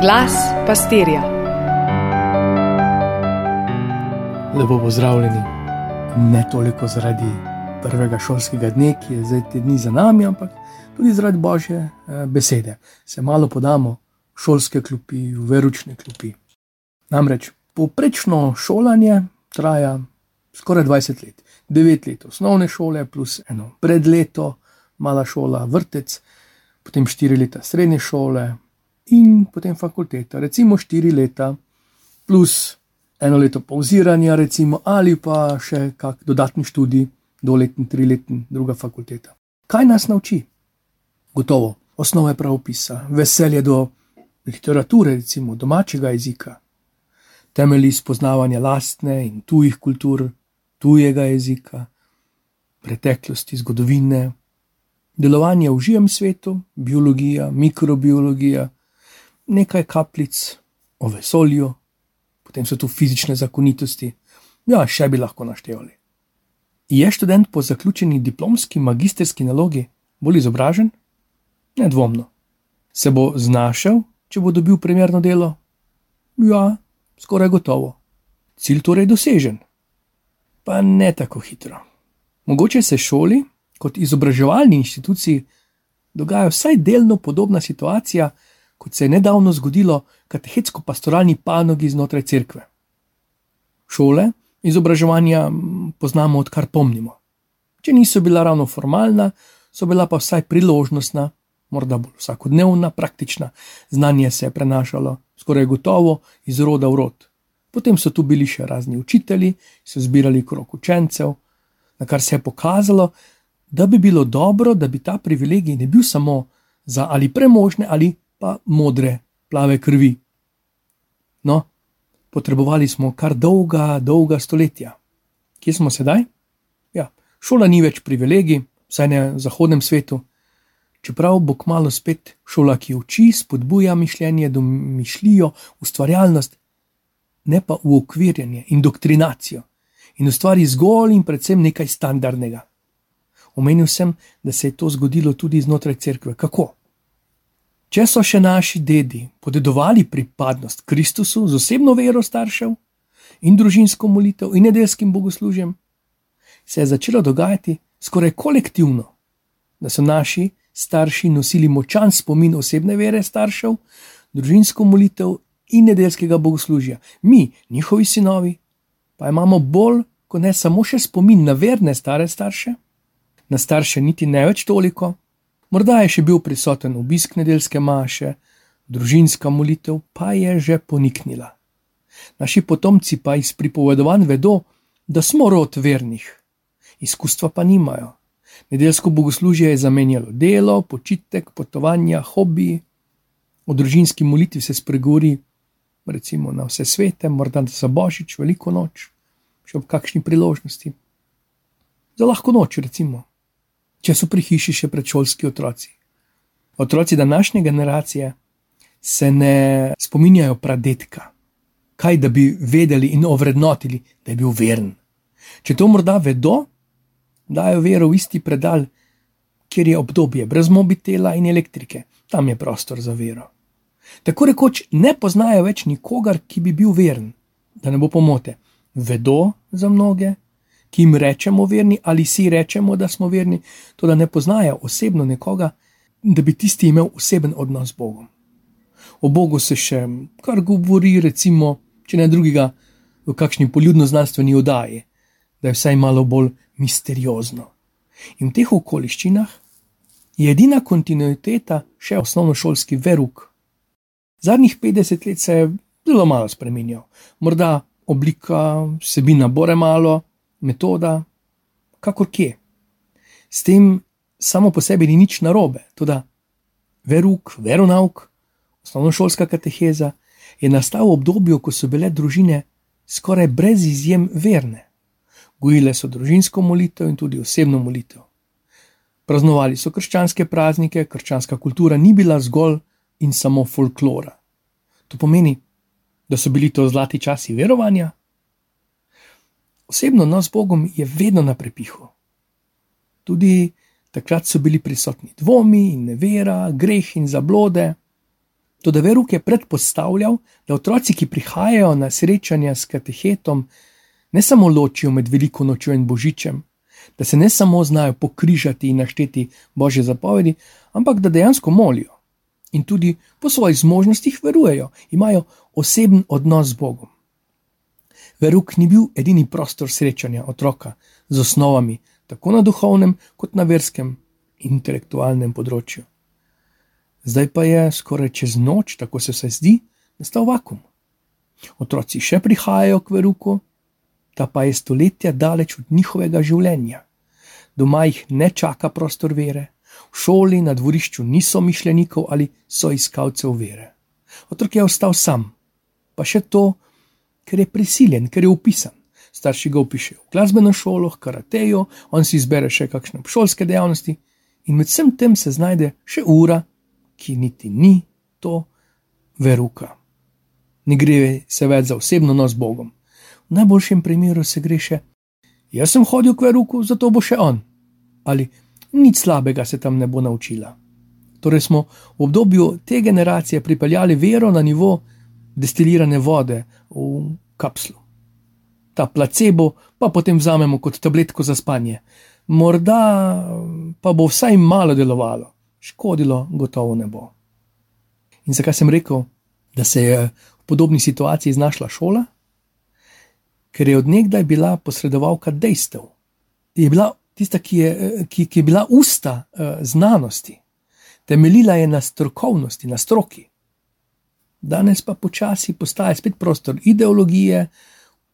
Glas pastirja. Lepo pozdravljeni. Ne toliko zaradi prvega šolskega dne, ki je zdaj te dni za nami, ampak tudi zaradi božje eh, besede. Se malo podamo v šolske klopi, v veručne klopi. Namreč poprečno šolanje traja skoraj 20 let. 9 let osnovne šole, plus eno predleto, mala šola, vrtec, potem 4 leta srednje šole in potem fakulteta. Recimo 4 leta, plus eno leto pauziranja, recimo, ali pa še kak dodatni študij, doletni, triletni, druga fakulteta. Kaj nas nauči? Gotovo, osnove pravopisa, veselje do literature, recimo domačega jezika, temelji spoznavanja lastne in tujih kultur, tujega jezika, preteklosti, zgodovine, delovanje v živem svetu, biologija, mikrobiologija, nekaj kapljic o vesolju, potem so tu fizične zakonitosti, ja, še bi lahko naštevali. Je študent po zaključeni diplomski magisterski nalogi bolj izobražen? Nedvomno. Se bo znašel, če bo dobil primerno delo? Ja, skoraj gotovo. Cilj torej dosežen. Pa ne tako hitro. Mogoče se šoli, kot izobraževalni inštituciji, dogaja vsaj delno podobna situacija, kot se je nedavno zgodilo katehetsko-pastoralni panogi znotraj cerkve. Šole izobraževanja poznamo odkar pomnimo. Če niso bila ravno formalna, so bila pa vsaj priložnostna, morda bolj vsakodnevna, praktična. Znanje se je prenašalo skoraj gotovo iz roda v rod. Potem so tu bili še razni učitelji, so zbirali krok učencev, na kar se je pokazalo, da bi bilo dobro, da bi ta privilegij ne bil samo za ali premožne ali pa modre, plave krvi. No, potrebovali smo kar dolga, dolga stoletja. Kje smo sedaj? Ja, šola ni več privilegij, vsaj ne v zahodnem svetu. Čeprav bo kmalo spet šola, ki uči, spodbuja mišljenje, domišljijo, ustvarjalnost, ne pa uokvirjanje, indoktrinacijo in ustvari zgolj in predvsem nekaj standardnega. Omenil sem, da se je to zgodilo tudi znotraj cerkve. Kako? Če so še naši dedi podedovali pripadnost Kristusu z osebno vero staršev in družinsko molitev in nedeljskim bogoslužjem, se je začelo dogajati skoraj kolektivno, da so naši starši nosili močan spomin osebne vere staršev, družinsko molitev in nedeljskega bogoslužja. Mi, njihovi sinovi, pa imamo bolj kot ne samo še spomin na verne stare starše, na starše niti ne več toliko, morda je še bil prisoten obisk nedeljske maše, družinska molitev pa je že poniknila. Naši potomci pa iz pripovedovanj vedo, da smo rod vernih, izkustva pa nimajo. Nedeljsko bogoslužje je zamenjalo delo, počitek, potovanja, hobiji. O družinski molitvi se spregovori, recimo na vse svete, morda za božič, veliko noč, še ob kakšni priložnosti. Za lahko noč, recimo, če so pri hiši še predšolski otroci. Otroci današnje generacije se ne spominjajo pradetka, kaj da bi vedeli in ovrednotili, da je bil veren. Če to morda vedo, dajo vero v isti predal, kjer je obdobje brez mobitela in elektrike, tam je prostor za vero. Tako rekoč ne poznajo več nikogar, ki bi bil veren, da ne bo pomote. Vedo za mnoge, ki jim rečemo verni ali si rečemo, da smo verni, to da ne poznajo osebno nekoga, da bi tisti imel oseben odnos z Bogom. O Bogu se še kar govori, recimo, če ne drugega, v kakšni poljudno-znanstveni oddaji, da je vsaj malo bolj misteriozno. In v teh okoliščinah je edina kontinuiteta še osnovnošolski veruk. Zadnjih 50 let se je zelo malo spremenil, morda oblika, vsebina bore malo, metoda, kakor kje. S tem samo po sebi ni nič narobe, tudi veruk, veronauk, osnovnošolska kateheza je nastal v obdobju, ko so bile družine skoraj brez izjem verne. Gojile so družinsko molitev in tudi osebno molitev. Praznovali so krščanske praznike, krščanska kultura ni bila zgolj in samo folklora. To pomeni, da so bili to zlati časi verovanja, osebno nas z Bogom je vedno na prepihu. Tudi takrat so bili prisotni dvomi in nevera, greh in zablode. Tudi veruk je predpostavljal, da otroci, ki prihajajo na srečanja s katehetom, ne samo ločijo med veliko nočjo in božičem, da se ne samo znajo pokrižati in našteti božje zapovedi, ampak da dejansko molijo in tudi po svojih zmožnostih verujejo, imajo oseben odnos z Bogom. Veruk ni bil edini prostor srečanja otroka z osnovami, tako na duhovnem, kot na verskem in intelektualnem področju. Zdaj pa je skoraj čez noč, tako se vse zdi, nastal vakum. Otroci še prihajajo k veruku, ta pa je stoletja daleč od njihovega življenja. Doma jih ne čaka prostor vere, v šoli na dvorišču niso mišljenikov ali so iskalcev vere. Otrok je ostal sam, pa še to, ker je prisiljen, ker je upisan. Starši ga upišejo v glasbeno šolo, karatejo, on si izbere še kakšne šolske dejavnosti, in med vsem tem se znajde še ura, ki niti ni to veruka. Ne gre se več za osebno nos z Bogom. V najboljšem primeru se gre še: Jaz sem hodil k veruku, zato bo še on. Ali nič slabega se tam ne bo naučila. Torej smo v obdobju te generacije pripeljali vero na nivo destilirane vode v kapslu. Ta placebo pa potem vzamemo kot tabletko za spanje. Morda pa bo vsaj malo delovalo, škodilo gotovo ne bo. In zakaj sem rekel, da se je v podobni situaciji znašla šola? Ker je odnegdaj bila posredovalka dejstev. Je bila tista, ki je, ki, ki je bila usta uh, znanosti, temeljila je na strokovnosti, na stroki. Danes pa počasi postaje spet prostor ideologije,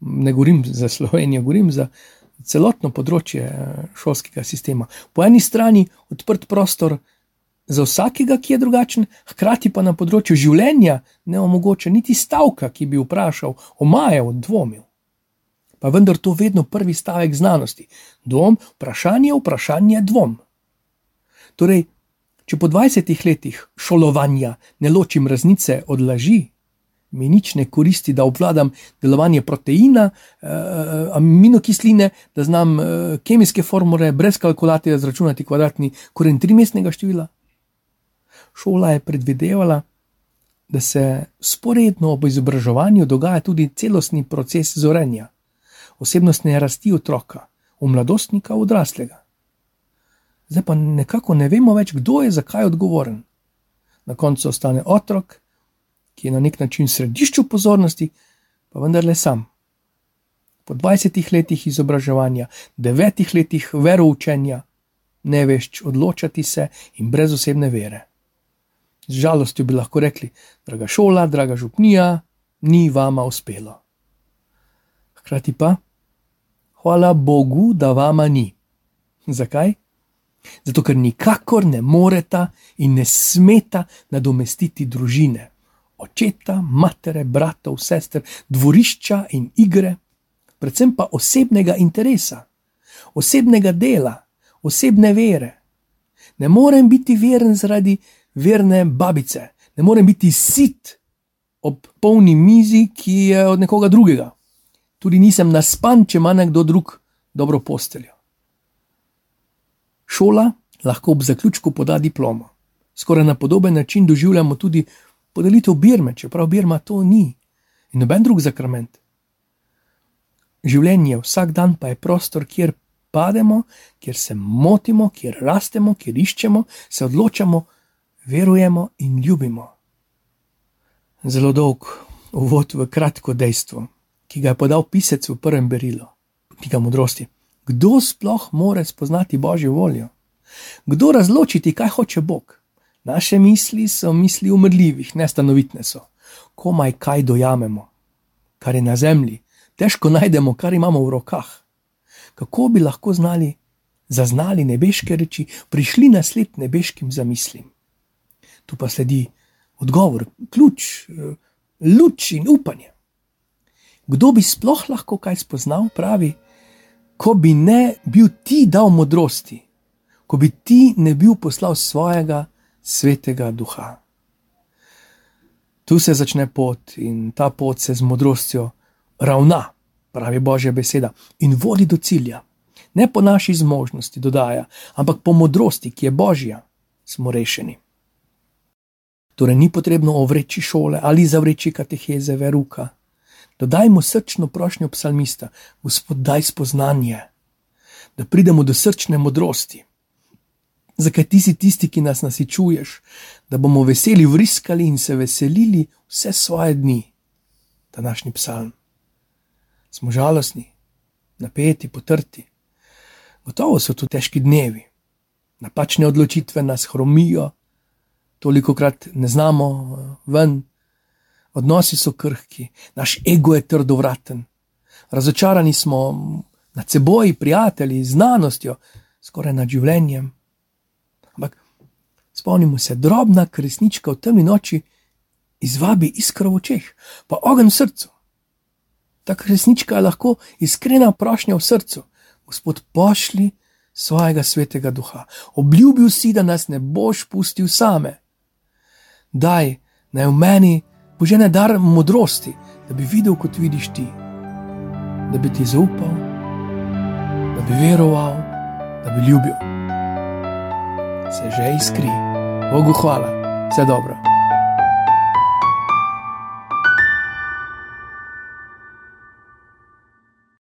ne govorim za Slovenijo, govorim za celotno področje eh, šolskega sistema. Po eni strani odprt prostor za vsakega, ki je drugačen, hkrati pa na področju življenja ne omogoča niti stavka, ki bi vprašal, omajal, dvomil. Pa vendar to vedno prvi stavek znanosti. Dvom, vprašanje, vprašanje, dvom. Torej, če po 20 letih šolovanja ne ločim raznice od laži, mi nič ne koristi, da obvladam delovanje proteina, eh, aminokisline, da znam eh, kemijske formule brez kalkulatorja zračunati kvadratni koren trimestnega števila. Šola je predvidevala, da se sporedno ob izobraževanju dogaja tudi celostni proces zorenja, osebnostne rasti otroka, v mladostnika, v odraslega. Zdaj pa nekako ne vemo več, kdo je zakaj odgovoren. Na koncu ostane otrok, ki je na nek način v središču pozornosti, pa vendarle sam. Po 20 letih izobraževanja, 9 letih veroučenja, ne veš odločati se in brez osebne vere. Z žalostjo bi lahko rekli, draga šola, draga župnija, ni vama uspelo. Hkrati pa, hvala Bogu, da vama ni. Zakaj? Zato, ker nikakor ne moreta in ne smeta nadomestiti družine očeta, matere, bratov, sester, dvorišča in igre, predvsem pa osebnega interesa, osebnega dela, osebne vere. Ne morem biti veren zaradi verne babice, ne morem biti sit ob polni mizi, ki je od nekoga drugega. Tudi nisem naspan, če ima nekdo drug dobro posteljo. Šola lahko ob zaključku poda diplomo. Skoraj na podoben način doživljamo tudi podelitev birme, čeprav birma to ni in noben drug zakrament. Življenje vsak dan pa je prostor, kjer pademo, kjer se motimo, kjer rastemo, kjer iščemo, se odločamo, verujemo in ljubimo. Zelo dolg uvod v kratko dejstvo, ki ga je podal pisec v prvem berilu, knjiga modrosti. Kdo sploh more spoznati božjo voljo? Kdo razločiti, kaj hoče Bog? Naše misli so misli umrljivih, nestanovitne so. Komaj kaj dojamemo, kar je na zemlji, težko najdemo, kar imamo v rokah. Kako bi lahko znali, zaznali nebeške reči, prišli na sled nebeškim zamislim? Tu pa sledi odgovor, ključ, luč in upanje. Kdo bi sploh lahko kaj spoznal, pravi, ko bi ne bil ti dal modrosti, ko bi ti ne bil poslal svojega svetega duha. Tu se začne pot in ta pot se z modrostjo ravna, pravi Božja beseda, in vodi do cilja. Ne po naši zmožnosti, dodaja, ampak po modrosti, ki je Božja, smo rešeni. Torej, ni potrebno ovreči šole ali zavreči kateheze veruka. Dodajmo srčno prošnjo psalmista, Gospod, daj spoznanje, da pridemo do srčne modrosti. Zakaj ti si tisti, ki nas nasičuješ, da bomo veseli vriskali in se veselili vse svoje dni? Današnji psalm. Smo žalostni, napeti, potrti. Gotovo so to težki dnevi. Napačne odločitve nas hromijo, toliko krat ne znamo eh, ven, odnosi so krhki, naš ego je trdovraten, razočarani smo nad seboj, prijatelji, znanostjo, skoraj nad življenjem. Ampak spomnimo se, drobna kresnička v temni noči izvabi iskro v očeh, pa ogen v srcu. Ta kresnička je lahko iskrena prošnja v srcu. Gospod, pošli svojega svetega duha. Obljubil si, da nas ne boš pustil same daj naj v meni požene dar modrosti, da bi videl, kot vidiš ti, da bi ti zaupal, da bi veroval, da bi ljubil. Se že iskri, Bogu hvala, vse dobro.